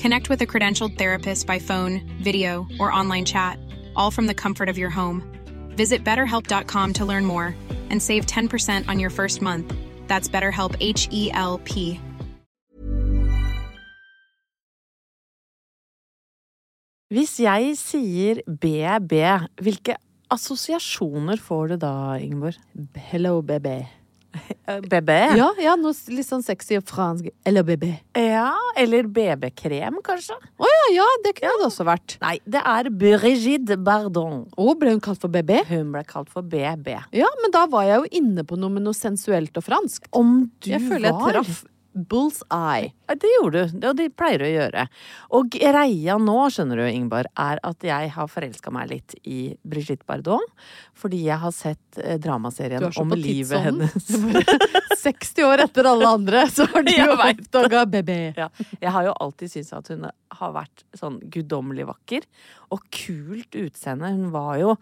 Connect with a credentialed therapist by phone, video, or online chat, all from the comfort of your home. Visit betterhelp.com to learn more and save 10% on your first month. That's BetterHelp H E L P. Hvis jeg sier BB, hvilke assosiasjoner får du da, Ingeborg? Hello, baby. BB? Ja, ja, noe litt sånn sexy og fransk. Eller BB. Ja, eller BB-krem, kanskje? Å ja, ja, det kunne det også vært. Nei, det er Brigitte Bardon. Å, ble hun kalt for BB? Hun ble kalt for BB. Ja, men da var jeg jo inne på noe med noe sensuelt og fransk. Om du Jeg føler jeg var traff bull's eye. Det gjorde du, og de pleier å gjøre. Og greia nå, skjønner du, Ingeborg, er at jeg har forelska meg litt i Brigitte Bardot. Fordi jeg har sett eh, dramaserien Du er om livet hennes. 60 år etter alle andre, så har du oppdaga baby. Ja, jeg har jo alltid syntes at hun har vært sånn guddommelig vakker. Og kult utseende. Hun var jo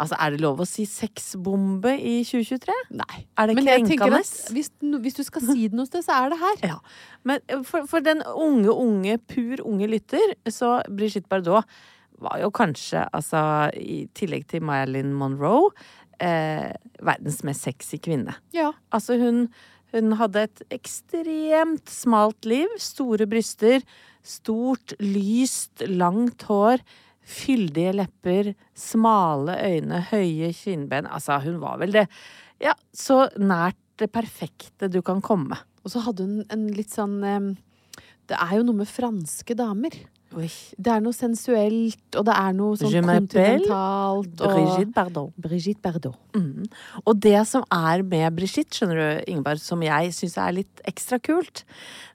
Altså, er det lov å si sexbombe i 2023? Nei. Er det krenkende? hvis, hvis du skal si det noe sted, så er det her. Ja. Men eh, for, for den unge, unge, pur unge lytter, så Brigitte Bardot var jo kanskje, altså i tillegg til Marilyn Monroe, eh, verdens mest sexy kvinne. Ja. Altså hun, hun hadde et ekstremt smalt liv, store bryster, stort, lyst, langt hår, fyldige lepper, smale øyne, høye kinnben. Altså, hun var vel det Ja, så nært det perfekte du kan komme. Og så hadde hun en litt sånn em, Det er jo noe med franske damer. Oi. Det er noe sensuelt, og det er noe sånn kontinentalt. og- Brigitte Bardot. Brigitte Bardot. Mm. Og det som er med Brigitte, skjønner du, Ingeborg, som jeg syns er litt ekstra kult,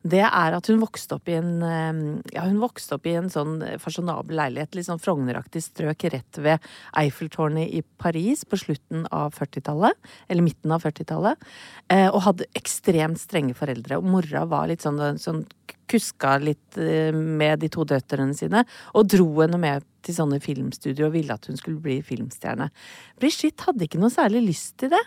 det er at hun vokste opp i en eh, Ja, hun vokste opp i en sånn fasjonabel leilighet, litt sånn Frogneraktig strøk rett ved Eiffeltårnet i Paris på slutten av 40-tallet, eller midten av 40-tallet, eh, og hadde ekstremt strenge foreldre. Og mora var litt sånn, sånn kuska litt eh, med de to døtrene sine, og dro henne med til sånne filmstudier og ville at hun skulle bli filmstjerne. Brigitte hadde ikke noe særlig lyst til det.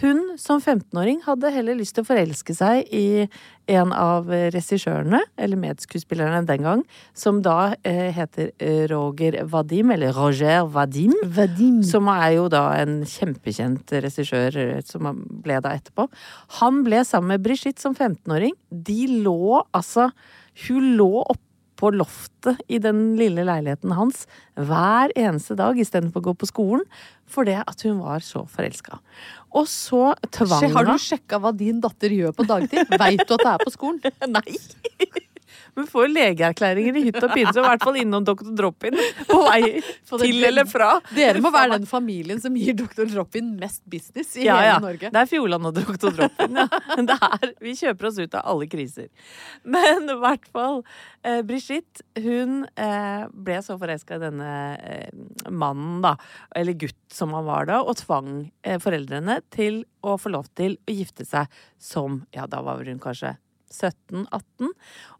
Hun som 15-åring hadde heller lyst til å forelske seg i en av regissørene, eller medskuespillerne den gang, som da eh, heter eh, Roger Vadim, eller Roger Vadim. Vadim. Som er jo da en kjempekjent regissør eh, som han ble da etterpå. Han ble sammen med Brigitte som 15-åring. De lå altså Hun lå oppe på loftet i den lille leiligheten hans hver eneste dag istedenfor å gå på skolen, fordi at hun var så forelska. Og så tvang Har du sjekka hva din datter gjør på dagtid? Veit du at det er på skolen? Nei! Hun får legeerklæringer i hytt og pine, så i hvert fall innom Dr. Drop-in på vei til eller fra. Dere må være den familien som gir Dr. Drop-in mest business i Ja, hele ja. Norge. Det er Fjordland og Dr. Drop-in, ja. Det er, vi kjøper oss ut av alle kriser. Men i hvert fall, eh, Brigitte, hun eh, ble så forelska i denne eh, mannen, da, eller gutt som han var da, og tvang eh, foreldrene til å få lov til å gifte seg som, ja, da var hun kanskje 17-18.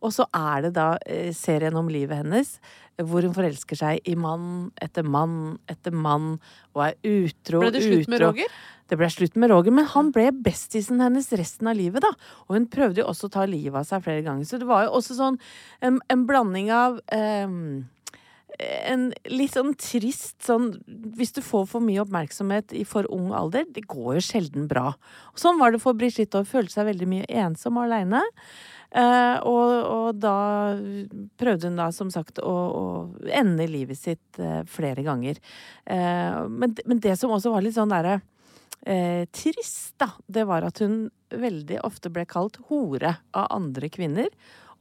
Og så er det da eh, serien om livet hennes, hvor hun forelsker seg i mann etter mann etter mann, og er utro, Ble det slutt med. Roger? Det ble slutt med Roger, men han ble bestisen hennes resten av livet, da. Og hun prøvde jo også å ta livet av seg flere ganger. Så det var jo også sånn en, en blanding av ehm, en litt sånn trist sånn Hvis du får for mye oppmerksomhet i for ung alder, det går jo sjelden bra. Sånn var det for Brigitte, Hun følte seg veldig mye ensom og aleine. Eh, og, og da prøvde hun da som sagt å, å ende livet sitt eh, flere ganger. Eh, men, men det som også var litt sånn derre eh, trist, da, det var at hun veldig ofte ble kalt hore av andre kvinner.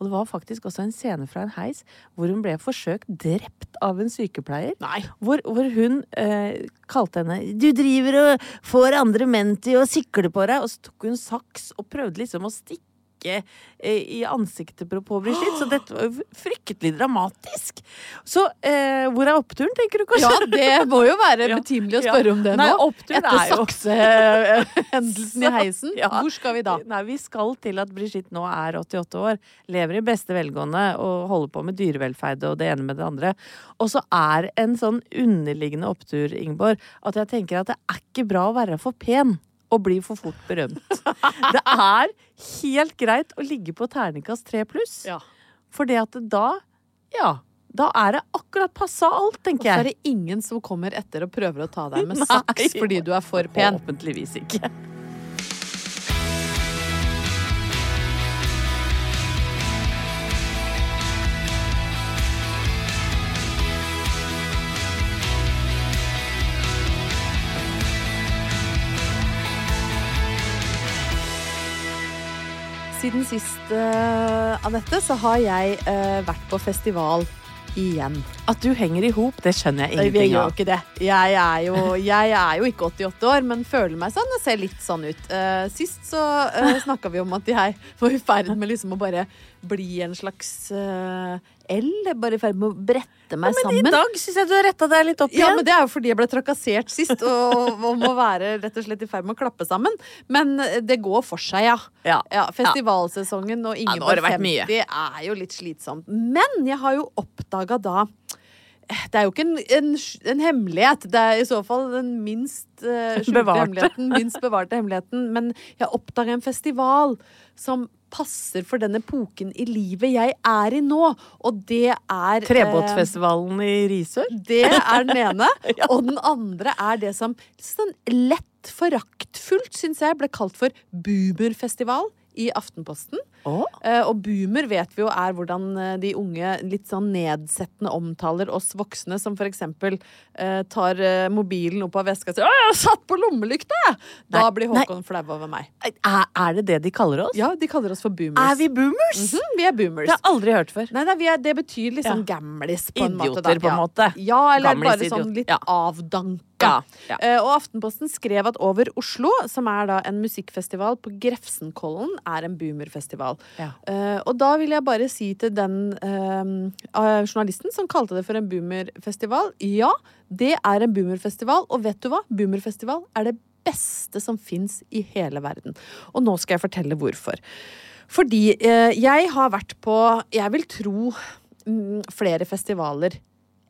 Og det var faktisk også en scene fra en heis hvor hun ble forsøkt drept av en sykepleier. Nei. Hvor, hvor hun eh, kalte henne 'Du driver og får andre menn til å sikle på deg', og så tok hun saks og prøvde liksom å stikke eh, i ansiktet på, Brigitte. Så dette var fryktelig dramatisk. Så eh, hvor er oppturen, tenker du kanskje? Ja, det må jo være betimelig å Ja. spørre om det Nei, nå. Etter er jo- saksehendelsen i heisen. Ja. Hvor skal vi da? Nei, vi skal til at Brigitte nå er 88 år, lever i beste velgående og holder på med dyrevelferd og det ene med det andre. Og så er en sånn underliggende opptur, Ingeborg, at jeg tenker at det er ikke bra å være for pen. Og bli for fort berømt. Det er helt greit å ligge på terningkast tre pluss. Ja. For det at da, ja, da er det akkurat passa alt, Og så er det ingen som kommer etter og prøver å ta deg med saks fordi du er for pen. Håpentligvis ikke. Siden sist, uh, Anette, så har jeg uh, vært på festival igjen. At du henger i hop, det skjønner jeg Jeg ingenting gjør av. jo ikke det. Jeg er jo, jeg er jo ikke 88 år, men føler meg sånn og ser litt sånn ut. Uh, sist så uh, snakka vi om at jeg var i ferd med liksom å bare bli en slags uh, L. Bare i ferd med å brette meg Men sammen. i dag syns jeg du har retta deg litt opp Ja, men Det er jo fordi jeg ble trakassert sist og, og må være rett og slett i ferd med å klappe sammen. Men eh, det går for seg, ja. Ja. ja festivalsesongen og Ja, Ingeborg det vært mye. 50 er jo litt slitsomt. Men jeg har jo oppdaga da eh, det er jo ikke en, en, en hemmelighet. Det er i så fall den minst uh, Bevarte. hemmeligheten. Minst bevarte hemmeligheten. Men jeg oppdaga en festival som passer for den epoken i livet jeg er i nå. Og det er eh, Trebåtfestivalen i Risør. det er den ene. Og den andre er det som sånn lett foraktfullt, syns jeg, ble kalt for boomerfestival i Aftenposten. Oh. Og boomer vet vi jo er hvordan eh, de unge litt sånn nedsettende omtaler oss voksne, som for eksempel eh, tar mobilen opp av veska og sier 'Å, jeg satt på lommelykta! Da blir. Håkon flau over meg. Er, er det det de kaller oss? Ja, de kaller oss for boomers. Er vi boomers? Mhm, vi er boomers. Det har jeg aldri hørt før. Nei, nei vi er, det betyr liksom Ja. gamlis på en måte. Idioter, på en måte. Ja, eller Gamlis bare idiot. sånn litt Ja. avdanka. Ja, ja. Eh, og Aftenposten skrev at Over Oslo, som er da en musikkfestival på Grefsenkollen, er en boomerfestival. Ja. Eh, og da vil jeg bare si til den eh, journalisten som kalte det for en boomerfestival, ja, det er en boomerfestival, og vet du hva? Boomerfestival er det beste som fins i hele verden. Og nå skal jeg fortelle hvorfor. Fordi eh, jeg har vært på, jeg vil tro, mm, flere festivaler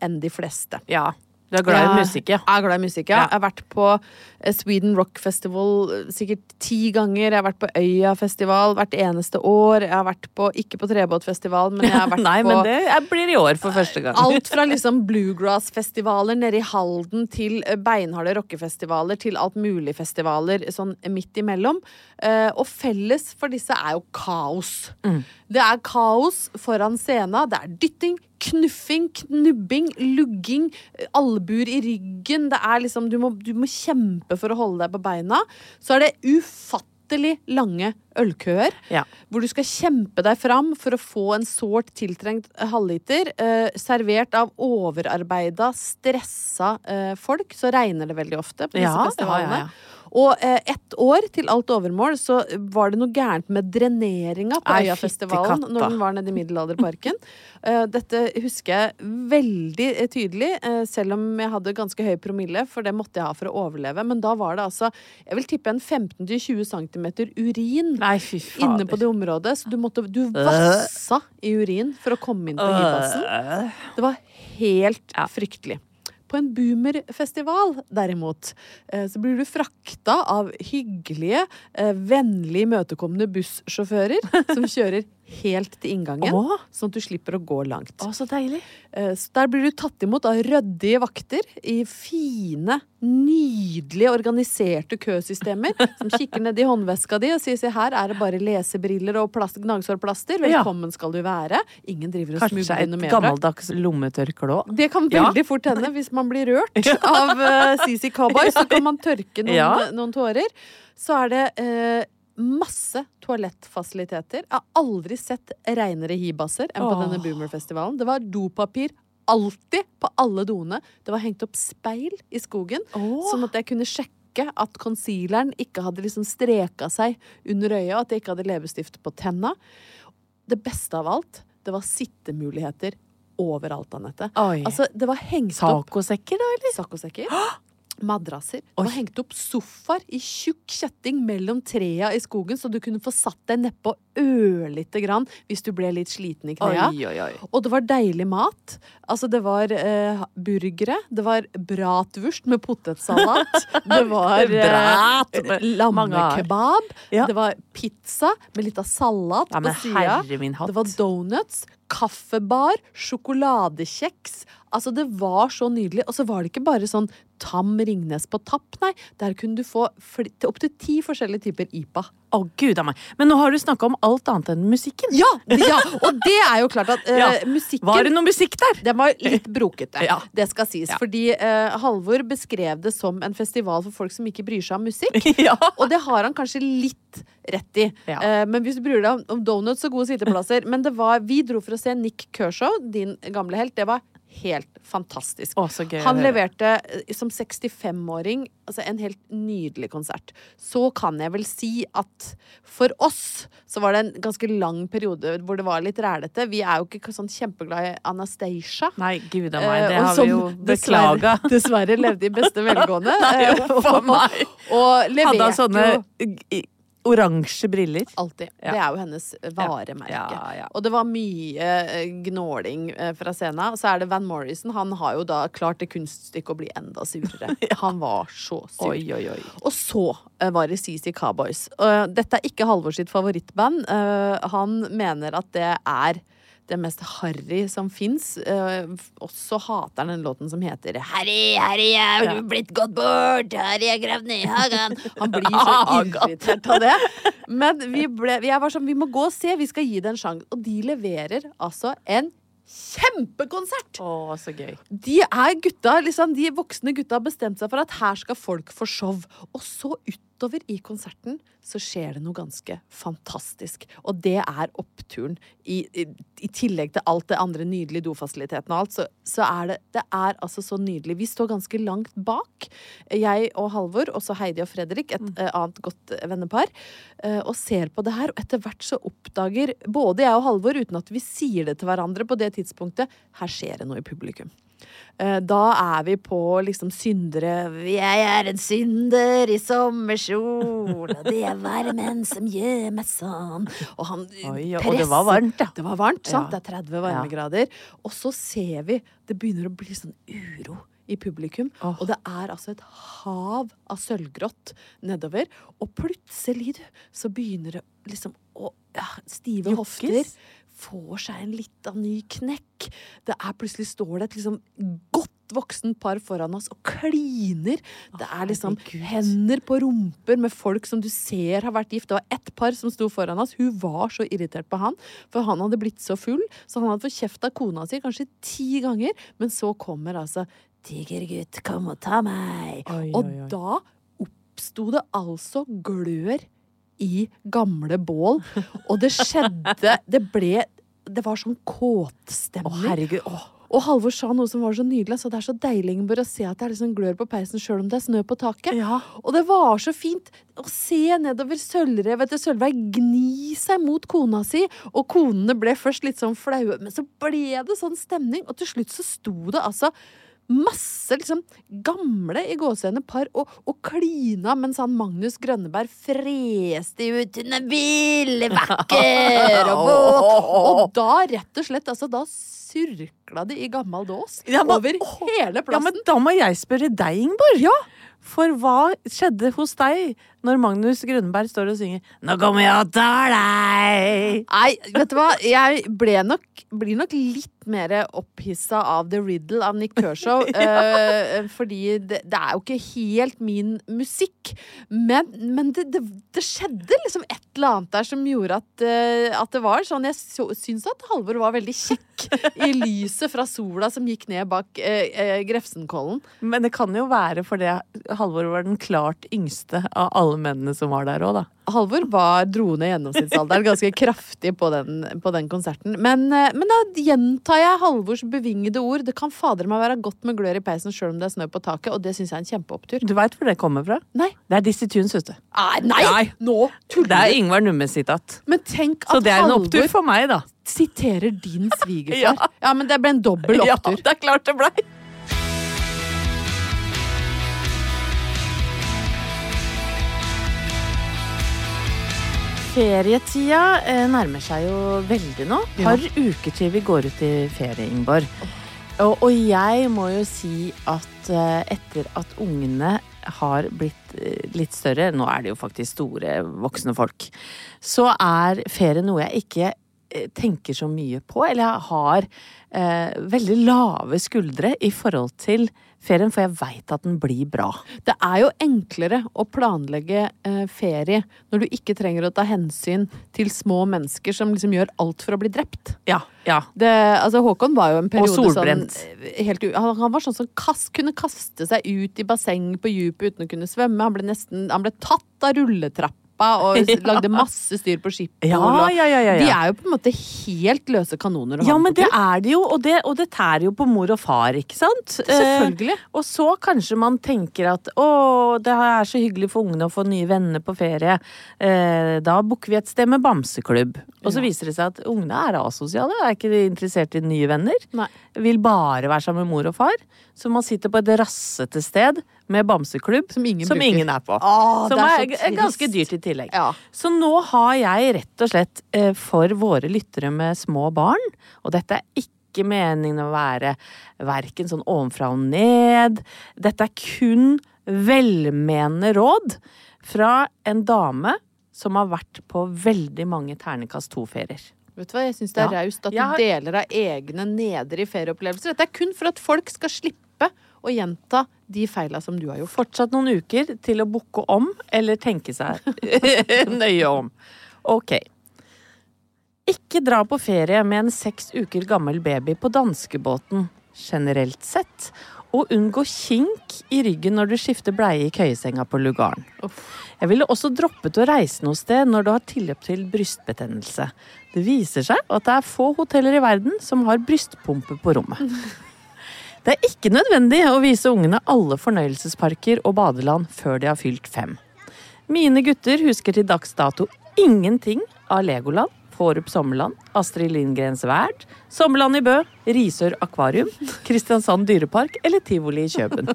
enn de fleste. Ja. Du er glad i musikk, ja. Jeg er glad i musikk, ja. Jeg har vært på eh, Sweden Rock Festival eh, sikkert ti ganger. Jeg har vært på Øya Festival hvert eneste år. Jeg har vært på, ikke på Trebåtfestival, men jeg har vært Nei, på men det jeg blir i år for første gang. Alt fra liksom bluegrass-festivaler nede i Halden til eh, beinharde rockefestivaler til alt mulig festivaler sånn midt imellom. Og felles for disse er jo kaos. Det er kaos foran scena. Det er dytting, knuffing, knubbing, lugging, eh, albuer i ryggen. Det er liksom du må, du må kjempe for å holde deg på beina. Så er det ufattelig lange ølkøer. Ja. Hvor du skal kjempe deg fram for å få en sårt tiltrengt halvliter. Eh, servert av overarbeida, stressa eh, folk. Så regner det veldig ofte på disse Ja, festivalene. ja. Og eh, ett år til alt overmål så var det noe gærent med dreneringa på Nei, Øyafestivalen når den var nede i Middelalderparken. Eh, dette husker jeg veldig eh, tydelig, eh, selv om jeg hadde ganske høy promille, for det måtte jeg ha for å overleve. Men da var det altså, jeg vil tippe en 15-20 cm urin Nei, inne på det området. Så du måtte Du vassa i urin for å komme inn på hibassen. Det var helt fryktelig. På en boomerfestival, derimot, eh, så blir du frakta av hyggelige, eh, vennlig imøtekommende bussjåfører som kjører helt til inngangen, Åh. sånn at du slipper å gå langt. Å, så deilig. Eh, Så der blir du tatt imot av ryddige vakter i fine, nydelig organiserte køsystemer som kikker ned i håndveska di og sier se her er det bare lesebriller og plast, gnagsårplaster. Ja. Velkommen skal du være. Ingen driver og smugler noe Kanskje et gammeldags lommetørkle òg. Det kan Ja. veldig fort hende hvis man blir rørt av uh, CC Cowboy. Så kan man tørke noen, Ja. noen tårer. Så er det eh, masse toalettfasiliteter. Jeg har aldri sett reinere hibasser enn på Åh. denne Boomerfestivalen. Det var dopapir alltid på alle doene. Det var hengt opp speil i skogen, sånn at jeg kunne sjekke at concealeren ikke hadde liksom streka seg under øyet, og at jeg ikke hadde leppestift på tenna. Det beste av alt, det var sittemuligheter overalt, Anette. Altså, det var hengt opp Tacosekker, da, eller? Saccosekker. Madrasser. Det var hengt opp sofaer i tjukk kjetting mellom trea i skogen, så du kunne få satt deg nedpå ørlite grann hvis du ble litt sliten i knea. Oi, oi, oi. Og det var deilig mat. Altså, det var eh, burgere, det var bratwurst med potetsalat, det var eh, lammekebab, Ja. det var pizza med litt av salat Ja, på sida. Det var donuts, kaffebar, sjokoladekjeks. Altså, det var så nydelig. Og så var det ikke bare sånn tam Ringnes på tapp, nei. Der kunne du få opptil ti forskjellige typer IPA. Å, gud a meg. Men nå har du snakka om alt annet enn musikken. Ja! ja og det er jo klart at uh, Ja. musikken Var det noe musikk der? Den var litt brokete, Ja. det skal sies. Fordi uh, Halvor beskrev det som en festival for folk som ikke bryr seg om musikk. ja. Og det har han kanskje litt rett i. Eh, men hvis du bryr deg om, om donuts og gode sitteplasser Men det var, vi dro for å se Nick Kershaw, din gamle helt. Det var helt fantastisk. Å, så gøy Han leverte eh, som 65-åring altså en helt nydelig konsert. Så kan jeg vel si at for oss så var det en ganske lang periode hvor det var litt rælete. Vi er jo ikke sånn kjempeglad i Anastacia. Nei, gud a meg. Eh, Det og har vi jo beklaga. Dessverre levde i beste velgående. Nei, jo, for meg. og Hadde leverte han sånne jo oransje briller? Alltid. Ja. Det er jo hennes varemerke. Ja, ja. Og det var mye eh, gnåling eh, fra scenen. Og så er det Van Morrison. Han har jo da klart det kunststykket å bli enda surere. Han var så sur. Oi, oi, oi. Og så eh, var det CC Cowboys. Dette er ikke Halvor sitt favorittband. Han mener at det er det mest harry som fins. og så hater han den låten som heter Harry, Harry, jeg har blitt gått bort, Harry er gravd ned i hagen. Han blir så irritert av det. Men vi, ble, jeg var sånn, vi må gå og se, vi skal gi det en sjanse. Og de leverer altså en kjempekonsert! Å, så gøy. De er gutta, liksom, de voksne gutta har bestemt seg for at her skal folk få show. Og så utover i konserten så skjer det noe ganske fantastisk. Og det er oppturen. I, i, i tillegg til alt det andre nydelige dofasilitetene og alt, så, så er det, det er altså så nydelig. Vi står ganske langt bak, jeg og Halvor, også Heidi og Fredrik, et mm. annet godt vennepar, eh, og ser på det her. Og etter hvert så oppdager både jeg og Halvor, uten at vi sier det til hverandre på det tidspunktet, her skjer det noe i publikum. Eh, Da er vi på liksom syndere Jeg er en synder i sommerkjol, og det er varmen som gjør meg sånn. Og han Oi, og det var varmt, ja. Det var varmt, sant? Ja. Det er 30 varmegrader. Og så ser vi det begynner å bli sånn uro i publikum. Oh. Og det er altså et hav av sølvgrått nedover. Og plutselig, du, så begynner det liksom å ja, Stive Jokkes. hofter får seg en litt av ny knekk. Det er Plutselig står det et liksom godt voksent par foran oss og kliner. Det er liksom hender på rumper med folk som du ser har vært gift. Det var ett par som sto foran oss. Hun var så irritert på han, for han hadde blitt så full. Så han hadde fått kjeft av kona si kanskje ti ganger. Men så kommer altså Tigergutt, kom og ta meg. Oi, og oi, Og da oppsto det altså glør i gamle bål. Og det skjedde Det ble Det var sånn Å, kåtstemning. herregud. Å. Og Halvor sa noe som var så nydelig. Så det er så deilig Ingeborg, å se at det er liksom glør på peisen sjøl om det er snø på taket. Ja. Og det var så fint å se nedover Sølvrev etter Sølvveig gni seg mot kona si. Og konene ble først litt sånn flaue, men så ble det sånn stemning. Og til slutt så sto det altså masse liksom gamle i gåsehendene par og, og klina mens han Magnus Grønneberg freste ut 'Hun er vill, vakker og våt'. Og da, rett og slett, altså, da surkla de i gammel dås Ja, men- over hele Ja, men plassen. da må jeg spørre deg, Ingeborg. Ja. For hva skjedde hos deg når Magnus Grunberg står og synger 'Nå kommer jeg og tar deg'? Nei, vet du hva? Jeg nok, blir nok litt mer opphissa av The Riddle av Nick Kershaw. eh, fordi det, det er jo ikke helt min musikk. Men, men det, det, det skjedde liksom et eller annet der som gjorde at, uh, at det var sånn. Jeg så, syns at Halvor var veldig kjekk i lyset fra sola som gikk ned bak uh, Grefsenkollen. Men det kan jo være fordi Halvor var den klart yngste av alle mennene som var der òg, da. Halvor var, dro ned gjennomsnittsalderen ganske kraftig på den, på den konserten. Men, eh, men da gjentar jeg Halvors bevingede ord. Det kan fader meg være godt med glør i peisen sjøl om det er snø på taket, og det syns jeg er en kjempeopptur. Du veit hvor det kommer fra? Nei. Det er Dizzie Tunes, vet du. Nei, nei, Nei. nå Det er du! Ingvar Numme-sitat. Men tenk Så at det er en opptur Halvor for meg, da. siterer din svigerfar. Ja. ja. men det ble en dobbel Ja, det er klart det blei. Ferietida eh, nærmer seg jo veldig nå. Et Par uker til vi går ut i ferie, Ingeborg. Og, og jeg må jo si at eh, etter at ungene har blitt eh, litt større, nå er de jo faktisk store voksne folk, så er ferie noe jeg ikke tenker så mye på, eller jeg har veldig lave skuldre i forhold til ferien, for jeg veit at den blir bra. Det er jo enklere å planlegge eh, ferie når du ikke trenger å ta hensyn til små mennesker som liksom gjør alt for å bli drept. Ja, ja. Det, altså Håkon var jo en periode solbrent. sånn helt, han, han var sånn som kast, kunne kaste seg ut i basseng på dypet uten å kunne svømme. Han ble nesten Han ble tatt av rulletrappa og lagde masse styr på skipet. Ja, ja, ja, ja. De er jo på en måte helt løse kanoner å Ja, men det er de jo, og det, og det tærer jo på mor og far, ikke sant? Selvfølgelig. Eh, og så kanskje man tenker at å, det er så hyggelig for ungene å få nye venner på ferie. Eh, da booker vi et sted med bamseklubb. Og så viser det seg at ungene er asosiale, er ikke interessert i nye venner. Nei. Vil bare være sammen med mor og far. Så man sitter på et rassete sted med bamseklubb Som ingen som ingen er på. Åh, som det er er, er ganske dyrt i tillegg. Ja. Så nå har jeg rett og slett eh, for våre lyttere med små barn, og dette er ikke meningen å være verken sånn ovenfra og ned, dette er kun velmenende råd fra en dame som har vært på veldig mange ternekast to-ferier. Vet du hva, Jeg syns det er Ja. raust at du har- deler av egne nedre i ferieopplevelser. Dette er kun for at folk skal slippe å gjenta de feila som du har gjort. Fortsatt noen uker til å booke om, eller tenke seg nøye om. Ok. Ikke dra på ferie med en seks uker gammel baby på danskebåten, generelt sett. Og unngå kink i ryggen når du skifter bleie i køyesenga på lugaren. Jeg ville også droppet å reise noe sted når du har tilløp til brystbetennelse. Det viser seg at det er få hoteller i verden som har brystpumpe på rommet. Det er ikke nødvendig å vise ungene alle fornøyelsesparker og badeland før de har fylt fem. Mine gutter husker til dags dato ingenting av Legoland, Fårup Sommerland, Astrid Lindgrens Verd, Sommerland i Bø, Risør akvarium, Kristiansand dyrepark eller tivoli i Kjøben.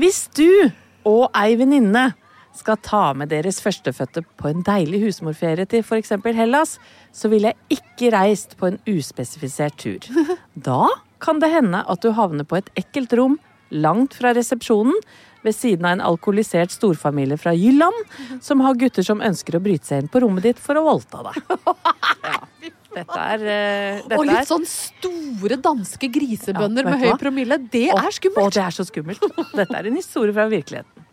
Hvis du og ei venninne skal ta med deres førstefødte på en deilig husmorferie til f.eks. Hellas, så ville jeg ikke reist på en uspesifisert tur. Da kan det hende at du havner på et ekkelt rom langt fra resepsjonen, ved siden av en alkoholisert storfamilie fra Jylland, som har gutter som ønsker å bryte seg inn på rommet ditt for å voldta deg. Ja. Dette er, uh, dette Og litt sånn store danske grisebønder Ja, med høy promille. Det er Å, Og det er så skummelt. Dette er en historie fra virkeligheten.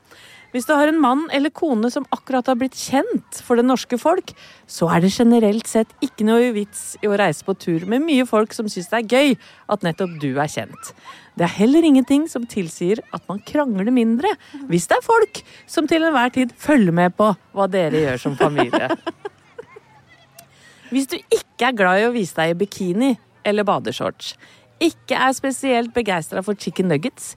Hvis du har en mann eller kone som akkurat har blitt kjent for det norske folk, så er det generelt sett ikke noe vits i å reise på tur med mye folk som syns det er gøy at nettopp du er kjent. Det er heller ingenting som tilsier at man krangler mindre hvis det er folk som til enhver tid følger med på hva dere gjør som familie. Hvis du ikke er glad i å vise deg i bikini eller badeshorts, ikke er spesielt begeistra for chicken nuggets,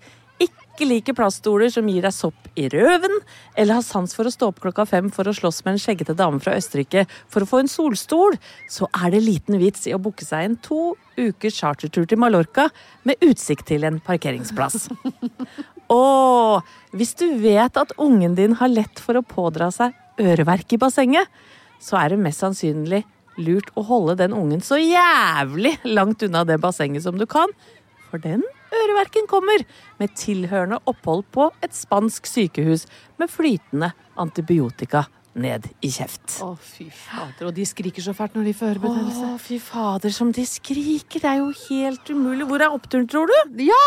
ikke liker plaststoler som gir deg sopp i røven, eller har sans for å stå opp klokka fem for å slåss med en skjeggete dame fra Østerrike for å få en solstol, så er det liten vits i å booke seg en to ukers chartertur til Mallorca med utsikt til en parkeringsplass. Og hvis du vet at ungen din har lett for å pådra seg øreverk i bassenget, så er det mest sannsynlig lurt å holde den ungen så jævlig langt unna det bassenget som du kan, for den øreverken kommer med tilhørende opphold på et spansk sykehus med flytende antibiotika ned i kjeft. Å, fy fader. Og de skriker så fælt når de får ørebetennelse. Å, fy fader, som de skriker. Det er jo helt umulig. Hvor er oppturen, tror du? Ja!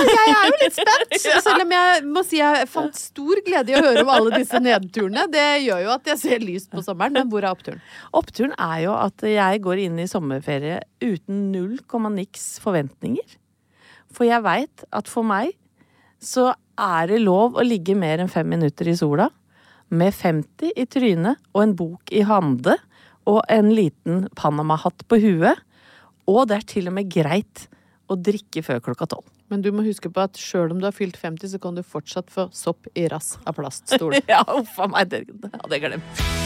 Jeg er jo litt spent. Selv om jeg må si jeg fant stor glede i å høre om alle disse nedturene. Det gjør jo at jeg ser lyst på sommeren. Men hvor er oppturen? Oppturen er jo at jeg går inn i sommerferie uten null komma niks forventninger. For jeg veit at for meg så er det lov å ligge mer enn fem minutter i sola med 50 i trynet og en bok i hande og en liten Panama-hatt på huet. Og det er til og med greit å drikke før klokka tolv. Men du må huske på at sjøl om du har fylt 50, så kan du fortsatt få sopp i rass av plaststol. Ja, uff a meg, det hadde jeg glemt.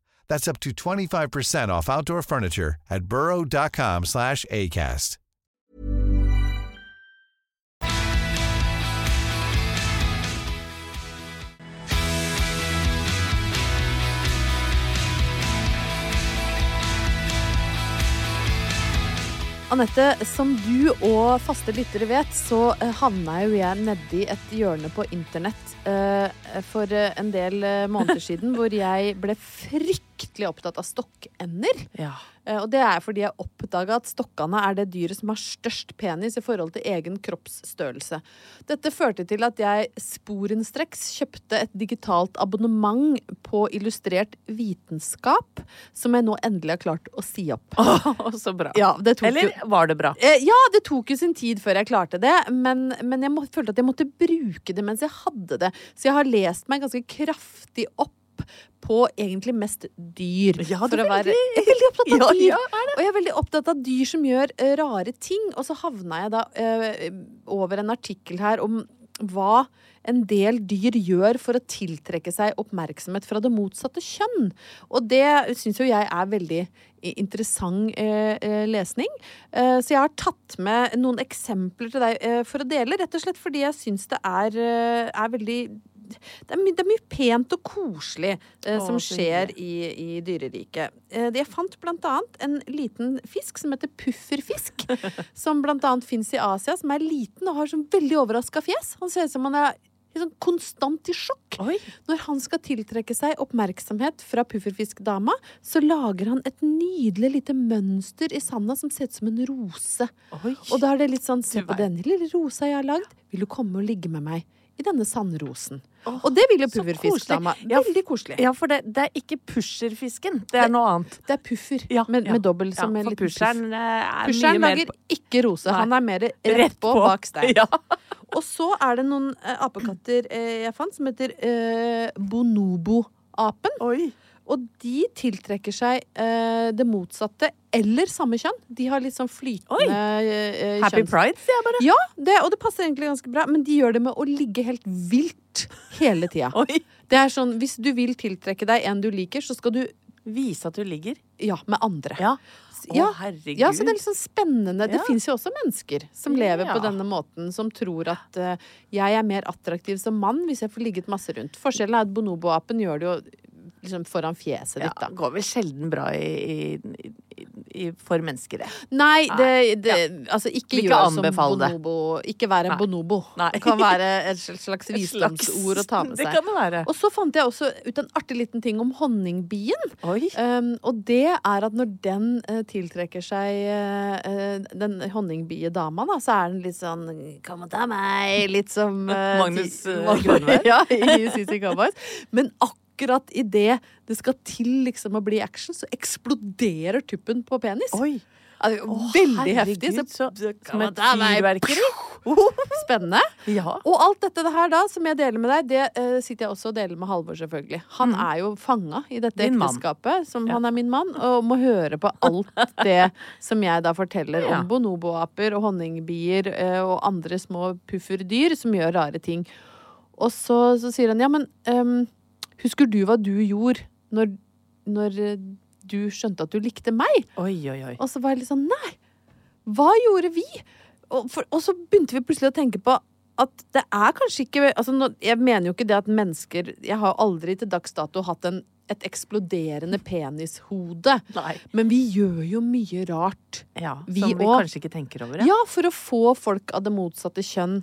That's up to 25% off outdoor furniture at burrow.com slash ACAST. Anette, som du og faste lyttere vet, så eh, havna jo jeg nedi et hjørne på internett uh, for eh, en del måneder siden hvor jeg ble fryktelig opptatt av stokkender. Ja. Eh, Og det er fordi jeg oppdaga at stokkene er det dyret som har størst penis i forhold til egen kroppsstørrelse. Dette førte til at jeg sporenstreks kjøpte et digitalt abonnement på illustrert vitenskap, som jeg nå endelig har klart å si opp. Oh, så bra. Ja, Eller jo var det bra? Eh, Ja, det tok jo sin tid før jeg klarte det, men, men jeg må, følte at jeg måtte bruke det mens jeg hadde det. Så jeg har lest meg ganske kraftig opp på egentlig mest dyr. Ja, du er veldig- jeg er veldig opptatt av Ja, dyr. ja, Og jeg er veldig opptatt av dyr som gjør uh, rare ting. Og så havna jeg da uh, over en artikkel her om hva en del dyr gjør for å tiltrekke seg oppmerksomhet fra det motsatte kjønn. Og det syns jo jeg er veldig interessant eh, eh, lesning. Eh, så jeg har tatt med noen eksempler til deg eh, for å dele, rett og slett fordi jeg syns det er, er veldig det er, my, det er mye pent og koselig eh, som så skjer i, i dyreriket. Eh, jeg fant blant annet en liten fisk som heter pufferfisk. som blant annet fins i Asia, som er liten og har sånn veldig overraska fjes. Han ser ut som han er sånn konstant i sjokk. Oi. Når han skal tiltrekke seg oppmerksomhet fra pufferfiskdama, så lager han et nydelig lite mønster i sanda som ser ut som en rose. Oi. Og da er det litt sånn Se på denne lille rosa jeg har lagd. Vil du komme og ligge med meg i denne sandrosen? Og det vil jo. Ja, Veldig koselig. Ja, for det, det er ikke pusherfisken. Det er noe annet. Det er puffer Ja, med, med dobbel som en liten puff. pusheren er Pusheren mye mer lager ikke rose. Han er mer rett på bak stein. Ja. Og så er det noen eh, apekatter eh, jeg fant, som heter eh, bonobo-apen. Oi. Og de tiltrekker seg eh, det motsatte eller samme kjønn. De har litt sånn flytende eh, kjønn. Happy pride, sier jeg bare. Ja, det, og det passer egentlig ganske bra, men de gjør det med å ligge helt vilt hele tida. Det er sånn, Hvis du vil tiltrekke deg en du liker, så skal du Vise at du ligger. ja, med andre. Ja. Å, Ja, herregud. Ja, så det er litt sånn spennende. Det Ja. fins jo også mennesker som lever Ja. på denne måten, som tror at uh, jeg er mer attraktiv som mann hvis jeg får ligget masse rundt. Forskjellen er at bonobo-apen gjør det jo liksom foran fjeset ditt, da. går vel sjelden bra i, i, i, for mennesker, det. Nei, det, det ja. Altså, ikke ikke gjør som bonobo. det. Ikke vær en Nei. bonobo. Nei. Det kan være et slags visdomsord å ta med Det seg. kan det være. Og så fant jeg også ut en artig liten ting om honningbien. Um, og det er at når den uh, tiltrekker seg eh, den honningbiedama, da, så er den litt sånn Kom og ta meg! Litt som uh, Magnus, uh, eh, ja, i CC Cowboys. Men akkurat idet det skal til liksom å bli action, så eksploderer tuppen på penis. Oi. Altså, jo veldig herregud, heftig. Så, så- som et fyrverkeri. Spennende. Ja. Og alt dette det her da, som jeg deler med deg, det uh, sitter jeg også og deler med Halvor, selvfølgelig. Han er jo fanga i dette mann. ekteskapet, som han er min mann, og må høre på alt det som jeg da forteller Ja. om bonoboaper og honningbier uh, og andre små pufferdyr som gjør rare ting. Og så, så sier han ja, men ehm, husker du hva du gjorde når, når eh, du skjønte at du likte meg? Oi, oi, oi. Og så var jeg litt sånn Nei, hva gjorde vi? Og, for, og så begynte vi plutselig å tenke på at det er kanskje ikke altså Jeg mener jo ikke det at mennesker Jeg har aldri til dags dato hatt en, et eksploderende penishode. Nei. Men vi gjør jo mye rart. Ja, Vi som vi også. kanskje ikke tenker over. Ja, for å få folk av det motsatte kjønn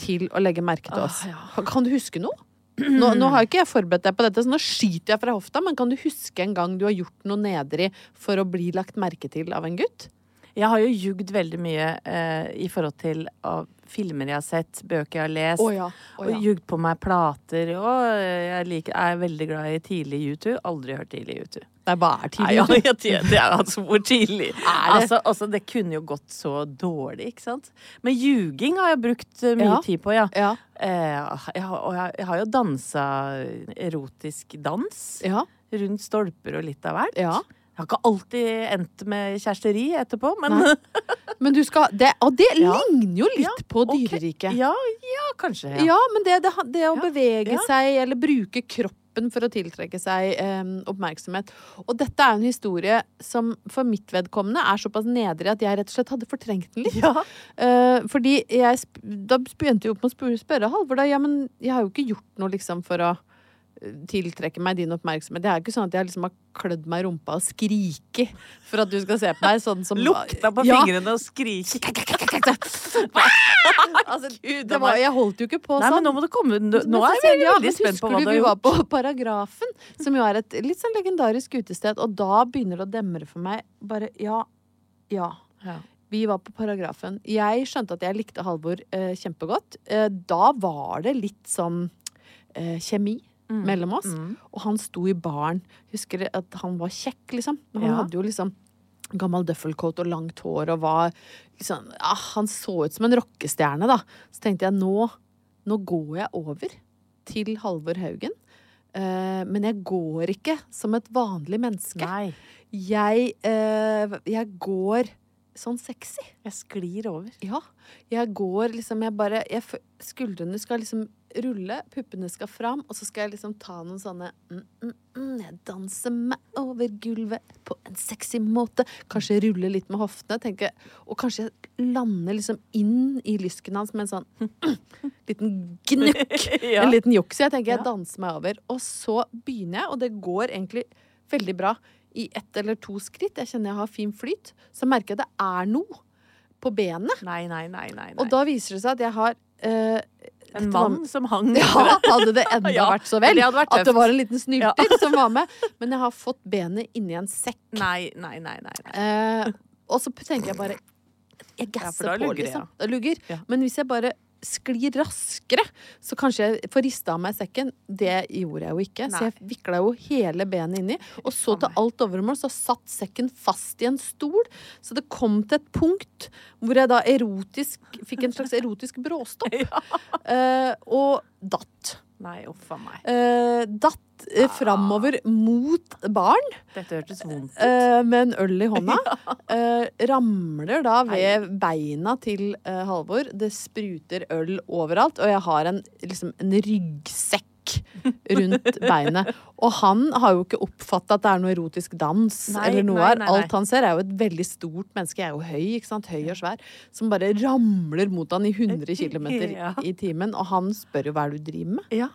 til å legge merke til oss. Kan du huske noe? Nå, nå har ikke jeg forberedt deg på dette, så nå skyter jeg fra hofta, men kan du huske en gang du har gjort noe nedrig for å bli lagt merke til av en gutt? Jeg har jo jugd veldig mye eh, i forhold til av filmer jeg har sett, bøker jeg har lest. Oh ja, oh ja. Og jugd på meg plater. Og jeg liker, er veldig glad i tidlig YouTube. Aldri hørt tidlig YouTube. Nei, bare er Nei, tidlig? ja, ja, det er altså hvor tidlig. det? Altså, altså, det kunne jo gått så dårlig, ikke sant. Men ljuging har jeg brukt eh, mye Ja. tid på, ja. Ja. Eh, jeg, har- og jeg, jeg har jo dansa erotisk dans Ja. rundt stolper og litt av hvert. ja. Jeg har ikke alltid endt med kjæresteri etterpå, men Nei. Men du skal det, Og det Ja. ligner jo litt Ja, på dyreriket. Okay. ja, ja, kanskje. Ja. Men det, det, det å bevege seg eller bruke kroppen for å tiltrekke seg eh, oppmerksomhet. Og dette er en historie som for mitt vedkommende er såpass nedrig at jeg rett og slett hadde fortrengt den litt. Ja. Eh, fordi jeg Da begynte jeg opp med å spørre, spørre Halvor, da. Ja, men jeg har jo ikke gjort noe liksom for å tiltrekke meg din oppmerksomhet. Det er ikke sånn at jeg liksom har klødd meg i rumpa og skriket for at du skal se på meg sånn som Lukta på Ja. fingrene og skrike. Altså, det var, jeg holdt jo ikke på Nei, sånn. men nå må du komme Nå, nå er jeg ja, veldig spent på hva Husker du du vi var på Paragrafen, som jo er et litt sånn legendarisk utested, og da begynner det å demre for meg. Bare ja, ja. Ja. Vi var på Paragrafen. Jeg skjønte at jeg likte Halvor eh, kjempegodt. Eh, da var det litt sånn eh, kjemi mellom oss. Mm. Og han sto i baren. Husker at han var kjekk, liksom. Han Ja. hadde jo liksom gammel duffelcoat og langt hår og var liksom ah, Han så ut som en rockestjerne, da. Så tenkte jeg nå, nå går jeg over til Halvor Haugen. Uh, men jeg går ikke som et vanlig menneske. Jeg, uh, jeg går sånn sexy. jeg sklir over. Ja. Jeg går liksom Jeg bare jeg, Skuldrene skal liksom rulle, puppene skal fram, og så skal jeg liksom ta noen sånne mm, mm, mm, Jeg danser meg over gulvet på en sexy måte. Kanskje rulle litt med hoftene. Tenke, og kanskje jeg lander liksom inn i lysken hans med en sånn liten gnukk. Ja. En liten juks. Jeg tenker jeg Ja. danser meg over. Og så begynner jeg, og det går egentlig veldig bra i ett eller to skritt. Jeg kjenner jeg har fin flyt. Så merker jeg det er noe på benet. Nei, nei, nei. nei, nei. Og da viser det seg at jeg har eh, en var- mann som hang Ja, hadde det enda Ja, vært så vel. det vært At det var en liten snylter som var med. Men jeg har fått benet inni en sekk. Nei, nei, nei. nei, nei. Eh, og så tenker jeg bare Jeg gasser på, liksom. ja. Det lugger. Ja. Men hvis jeg bare sklir raskere, så kanskje jeg får rista av meg sekken. Det gjorde jeg jo ikke, så jeg vikla jo hele benet inni. Og så til alt overmål så satt sekken fast i en stol, så det kom til et punkt hvor jeg da erotisk fikk en slags erotisk bråstopp. Eh, og datt. Nei, uff a meg. Eh, datt uh, framover mot barn Dette hørtes vondt ut. eh, med en øl i hånda. Eh, ramler da ved beina til eh, Halvor. Det spruter øl overalt, og jeg har en, liksom, en ryggsekk rundt beinet. Og han har jo ikke oppfatta at det er noe erotisk dans Nei, eller noe her. nei, nei. Alt han ser, er jo et veldig stort menneske. Jeg er jo høy, ikke sant? Høy og svær. Som bare ramler mot han i 100 km Ja. i timen. Og han spør jo hva er det du driver med. Ja.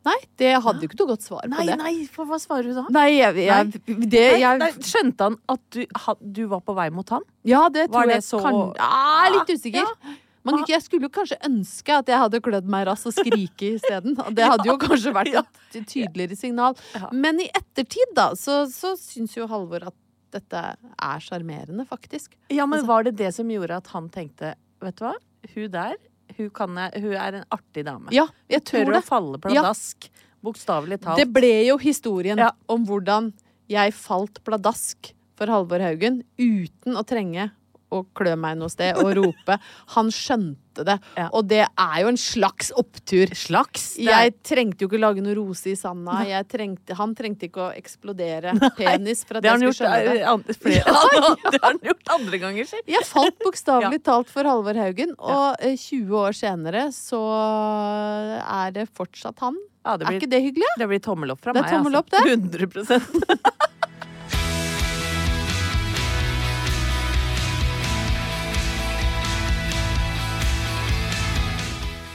Nei, det hadde jo ikke noe godt svar på det. nei, for hva svarer du da? Nei, jeg, jeg, det, jeg nei, skjønte han at du, ha, du var på vei mot han? Ja, det Var tror det jeg så- kan ah, Litt usikker. Ja. Men jeg skulle jo kanskje ønske at jeg hadde klødd meg rass og skrike isteden. Det hadde jo kanskje vært et tydeligere signal. Men i ettertid, da, så, så syns jo Halvor at dette er sjarmerende, faktisk. Ja, men Altså- var det det som gjorde at han tenkte Vet du hva, hun der, hun, kan hun er en artig dame. Ja, jeg Tør tror å falle falle Ja. pladask. Bokstavelig talt. Det ble jo historien Ja. om hvordan jeg falt pladask for Halvor Haugen uten å trenge å klø meg noe sted og rope. Han skjønte det. Ja. Og det er jo en slags opptur. Slags. Det Jeg trengte jo ikke lage noe rose i sanda. Jeg trengte, han trengte ikke å eksplodere penis for at jeg skulle skjønne det. eh, ja, ja. det har han gjort andre ganger selv. Jeg falt bokstavelig talt for Halvor Haugen, og eh, 20 år senere så er det fortsatt han. Ja, det Er ikke det hyggelig? det blir tommel opp fra Det meg. tommel opp, altså. 100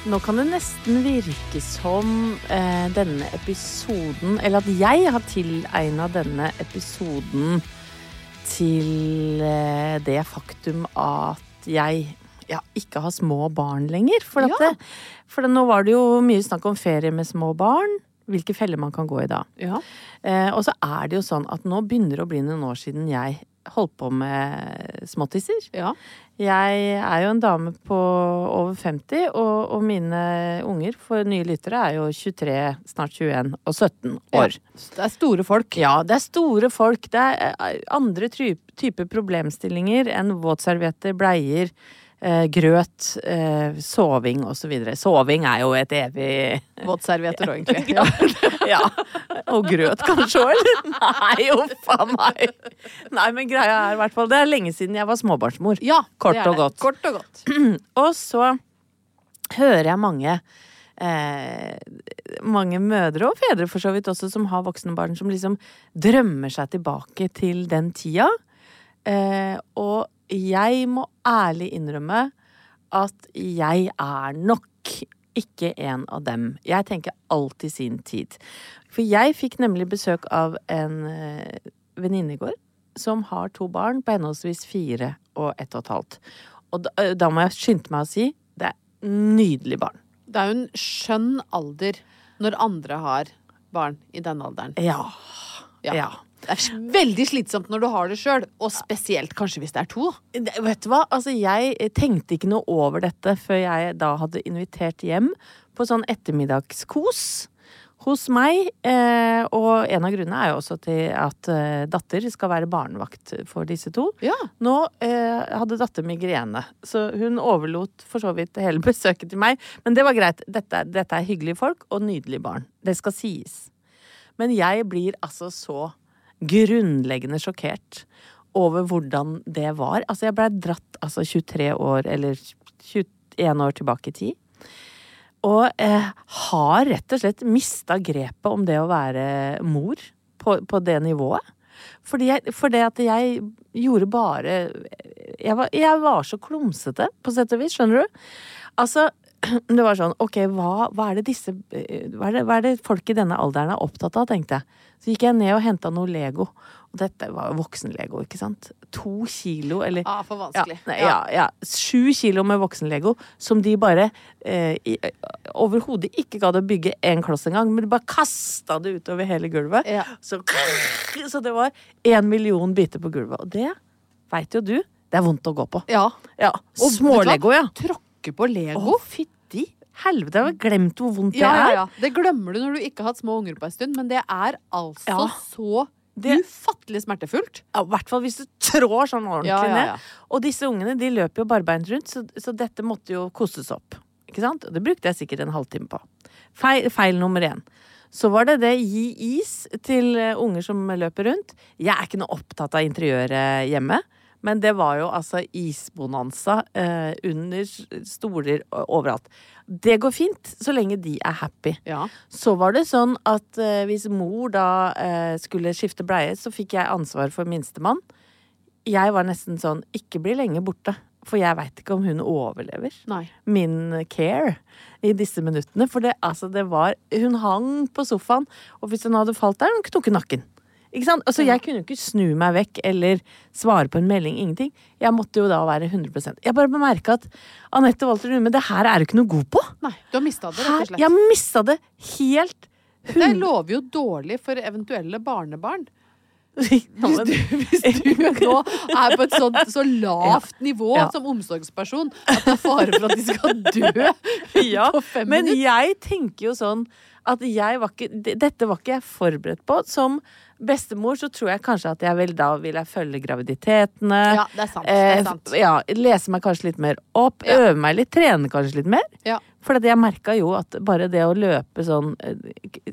Nå kan det nesten virke som eh, denne episoden Eller at jeg har tilegna denne episoden til eh, det faktum at jeg ja, ikke har små barn lenger. For, at Ja. det, for det, nå var det jo mye snakk om ferie med små barn. Hvilke feller man kan gå i da. Ja. Eh, og så er det jo sånn at nå begynner det å bli noen år siden jeg holdt på med småttisser. ja. Jeg er jo en dame på over 50, og, og mine unger for nye lyttere er jo 23, snart 21 og 17 år. Det er store folk. Ja, det er store folk. Det er eh, andre typer problemstillinger enn våtservietter, bleier, grøt, eh, soving osv. Soving er jo et evig Våtservietter òg, egentlig. Ja. Og grøt kanskje òg, eller? Nei, uff a meg. Nei, men greia er i hvert fall Det er lenge siden jeg var småbarnsmor. Ja, Kort og godt. Kort og godt. Og så hører jeg mange eh, mange mødre og fedre for så vidt også som har voksne barn, som liksom drømmer seg tilbake til den tida. Eh, og jeg må ærlig innrømme at jeg er nok ikke en av dem. Jeg tenker alltid sin tid. For jeg fikk nemlig besøk av en eh, venninne i går som har to barn på henholdsvis fire og ett og et halvt. Og da, eh, da må jeg skynde meg å si det er nydelig barn. Det er jo en skjønn alder når andre har barn i den alderen. Ja. Ja. ja. Det er veldig slitsomt når du har det sjøl, og spesielt kanskje hvis det er to. Det- Vet du hva, altså jeg tenkte ikke noe over dette før jeg da hadde invitert hjem på sånn ettermiddagskos hos meg. Eh, og en av grunnene er jo også til at eh, datter skal være barnevakt for disse to. Ja. Nå eh, hadde datter migrene, så hun overlot for så vidt hele besøket til meg. Men det var greit. Dette, dette er hyggelige folk og nydelige barn. Det skal sies. Men jeg blir altså så grunnleggende sjokkert over hvordan det var. Altså, jeg blei dratt altså 23 år, eller 21 år tilbake i tid. Og eh, har rett og slett mista grepet om det å være mor på, på det nivået. Fordi jeg, for det at jeg gjorde bare jeg var, jeg var så klumsete, på sett og vis, skjønner du? Altså, det var sånn, ok, hva, hva er det disse hva er det, hva er det folk i denne alderen er opptatt av, tenkte jeg. Så gikk jeg ned og henta noe Lego. Og dette var voksen-Lego, ikke sant? To kilo, eller Ah, for ja, vanskelig. nei, ja, ja. Sju kilo med voksen-Lego som de bare eh, overhodet ikke gadd å bygge én kloss engang, men de bare kasta det utover hele gulvet. Ja. Så, så det var én million biter på gulvet. Og det veit jo du, det er vondt å gå på. Ja. Ja, Og hva? Ja. Tråkke på Lego. Å, fytti Fytti helvete, jeg har glemt hvor vondt Ja, det er. ja. Det glemmer du når du ikke har hatt små unger på en stund, men det er altså så Det- ufattelig smertefullt. Ja, I hvert fall hvis du trår sånn ordentlig Ja, ja, ja. ned. Og disse ungene de løper jo barbeint rundt, så, så dette måtte jo kostes opp. Ikke sant? Og det brukte jeg sikkert en halvtime på. Feil, feil nummer én. Så var det det gi is til eh, unger som løper rundt. Jeg er ikke noe opptatt av interiøret hjemme. Men det var jo altså isbonanza eh, under stoler overalt. Det går fint, så lenge de er happy. Ja. Så var det sånn at eh, hvis mor da eh, skulle skifte bleie, så fikk jeg ansvar for minstemann. Jeg var nesten sånn ikke bli lenge borte, for jeg veit ikke om hun overlever Nei. min care i disse minuttene. For det, altså, det var Hun hang på sofaen, og hvis hun hadde falt der, hun knukket nakken. Ikke sant? Altså, jeg kunne jo ikke snu meg vekk eller svare på en melding. Ingenting. Jeg måtte jo da være 100% Jeg bare bemerka at Anette Walter Numme, det her er du ikke noe god på. Nei, du har mista det, rett og slett. jeg mista det helt Det lover jo dårlig for eventuelle barnebarn. Ja, Hvis du, hvis du nå er på et sånt, så lavt nivå Ja. som omsorgsperson at det er fare for at de skal dø Ja, på fem men minutter. jeg tenker jo sånn at jeg var ikke Dette var ikke jeg forberedt på. Som bestemor så tror jeg kanskje at jeg vil, da vil jeg følge graviditetene. Ja, det er sant. Det er sant. Eh, ja, lese meg kanskje litt mer opp. Ja. Øve meg litt. Trene kanskje litt mer. Ja. For jeg merka jo at bare det å løpe sånn eh,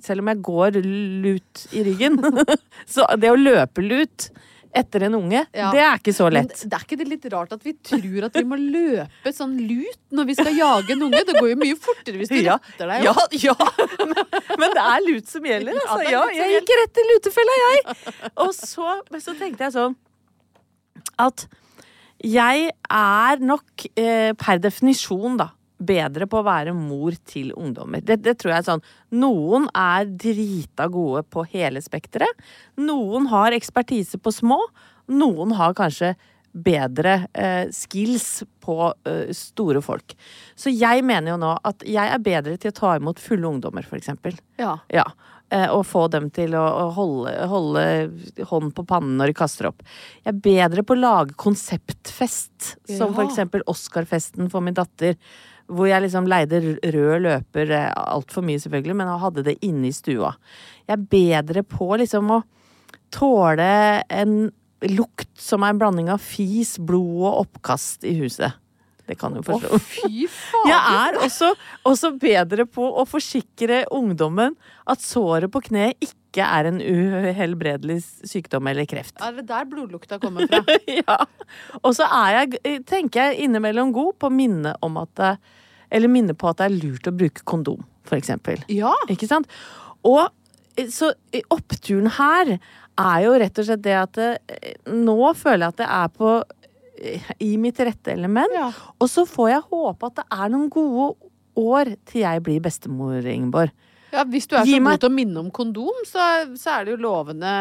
Selv om jeg går lut i ryggen, så det å løpe lut etter en unge, Ja. det er ikke så Men lett. det er ikke det litt rart at vi tror at vi må løpe sånn lut når vi skal jage en unge? Det går jo mye fortere hvis du Ja, retter deg. Ja, ja. Men, men det er lut som gjelder. Altså. Ja, jeg gikk rett i lutefella, jeg. Og så, men så tenkte jeg sånn at jeg er nok eh, per definisjon, da, bedre på å være mor til ungdommer. Det, det tror jeg er sånn. Noen er drita gode på hele spekteret. Noen har ekspertise på små. Noen har kanskje bedre eh, skills på eh, store folk. Så jeg mener jo nå at jeg er bedre til å ta imot fulle ungdommer, for eksempel. Ja. Ja. eh, Og få dem til å å holde, holde hånd på pannen når de kaster opp. Jeg er bedre på å lage konseptfest, som Ja. for eksempel Oscarfesten for min datter. Hvor jeg liksom leide rød løper altfor mye, selvfølgelig, men hadde det inne i stua. Jeg er bedre på liksom å tåle en lukt som er en blanding av fis, blod og oppkast i huset. Det kan du Å, fy faen! Jeg er også, også bedre på å forsikre ungdommen at såret på kneet ikke er en uhelbredelig sykdom eller kreft. Er det der blodlukta kommer fra? ja. Og så er jeg, tenker jeg innimellom god på å minne om at det, Eller minne på at det er lurt å bruke kondom, for eksempel. Ja. Ikke sant? Og eh, så eh, oppturen her er jo rett og slett det at det, nå føler jeg at det er på eh, i mitt rette element. Ja. Og så får jeg håpe at det er noen gode år til jeg blir bestemor, Ingeborg. Ja, Hvis du er Gi så meg- god til å minne om kondom, så, så er det jo lovende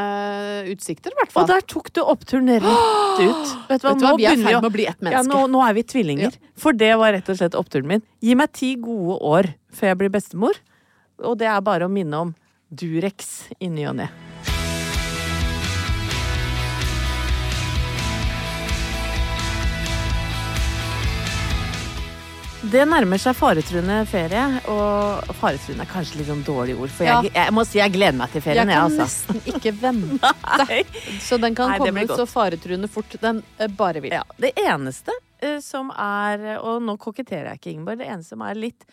utsikter, i hvert Og der tok du oppturen rett ut. Vet Vet du hva, vi er i ferd med å bli ett Ja, menneske. nå, nå er vi tvillinger. For det var rett og slett oppturen min. Gi meg ti gode år før jeg blir bestemor. Og det er bare å minne om Durex i ny og ne. Det nærmer seg faretruende ferie, og faretruende er kanskje litt sånn dårlig ord. For jeg, jeg må si jeg gleder meg til ferien, jeg, kan altså. nesten ikke vente. Så den kan Nei, komme ut så faretruende fort den eh, bare vil. Ja, det eneste uh, som er Og nå koketterer jeg ikke, Ingeborg. Det eneste som er litt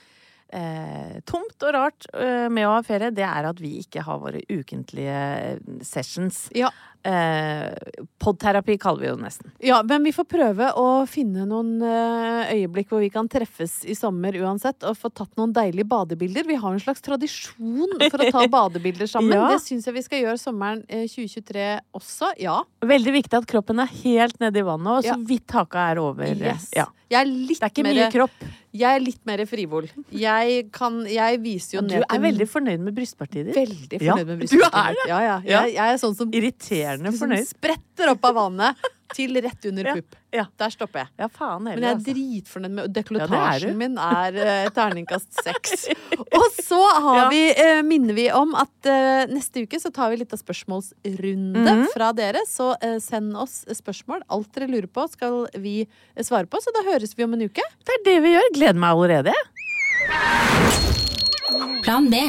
eh, tomt og rart eh, med å ha ferie, det er at vi ikke har våre ukentlige eh, sessions. Ja. Eh, Podterapi kaller vi jo det nesten. Ja, men vi får prøve å finne noen eh, øyeblikk hvor vi kan treffes i sommer uansett, og få tatt noen deilige badebilder. Vi har en slags tradisjon for å ta badebilder sammen. Ja. Det syns jeg vi skal gjøre sommeren eh, 2023 også. Ja. Veldig viktig at kroppen er helt nedi vannet, og så Ja. vidt haka er over. Yes. Ja. Er Det er ikke mer, mye kropp. Jeg er litt mer frivol. Jeg kan Jeg viser jo Du er veldig fornøyd med brystpartiet ditt. veldig fornøyd med du er det! Ja, ja. Ja. Jeg, jeg er sånn som Irriterende som fornøyd. spretter opp av vannet til rett under Ja, pupp. ja. Der stopper jeg. Ja, faen Men jeg er altså. dritfornøyd med Ja, er dekolletasjen min er eh, terningkast seks. Og så har Ja. vi, eh, minner vi om at eh, neste uke så tar vi litt av spørsmålsrunde Mhm. fra dere. Så eh, send oss spørsmål. Alt dere lurer på skal vi eh, svare på, så da høres vi om en uke. Det er det vi gjør. Gleder meg allerede. Plan B.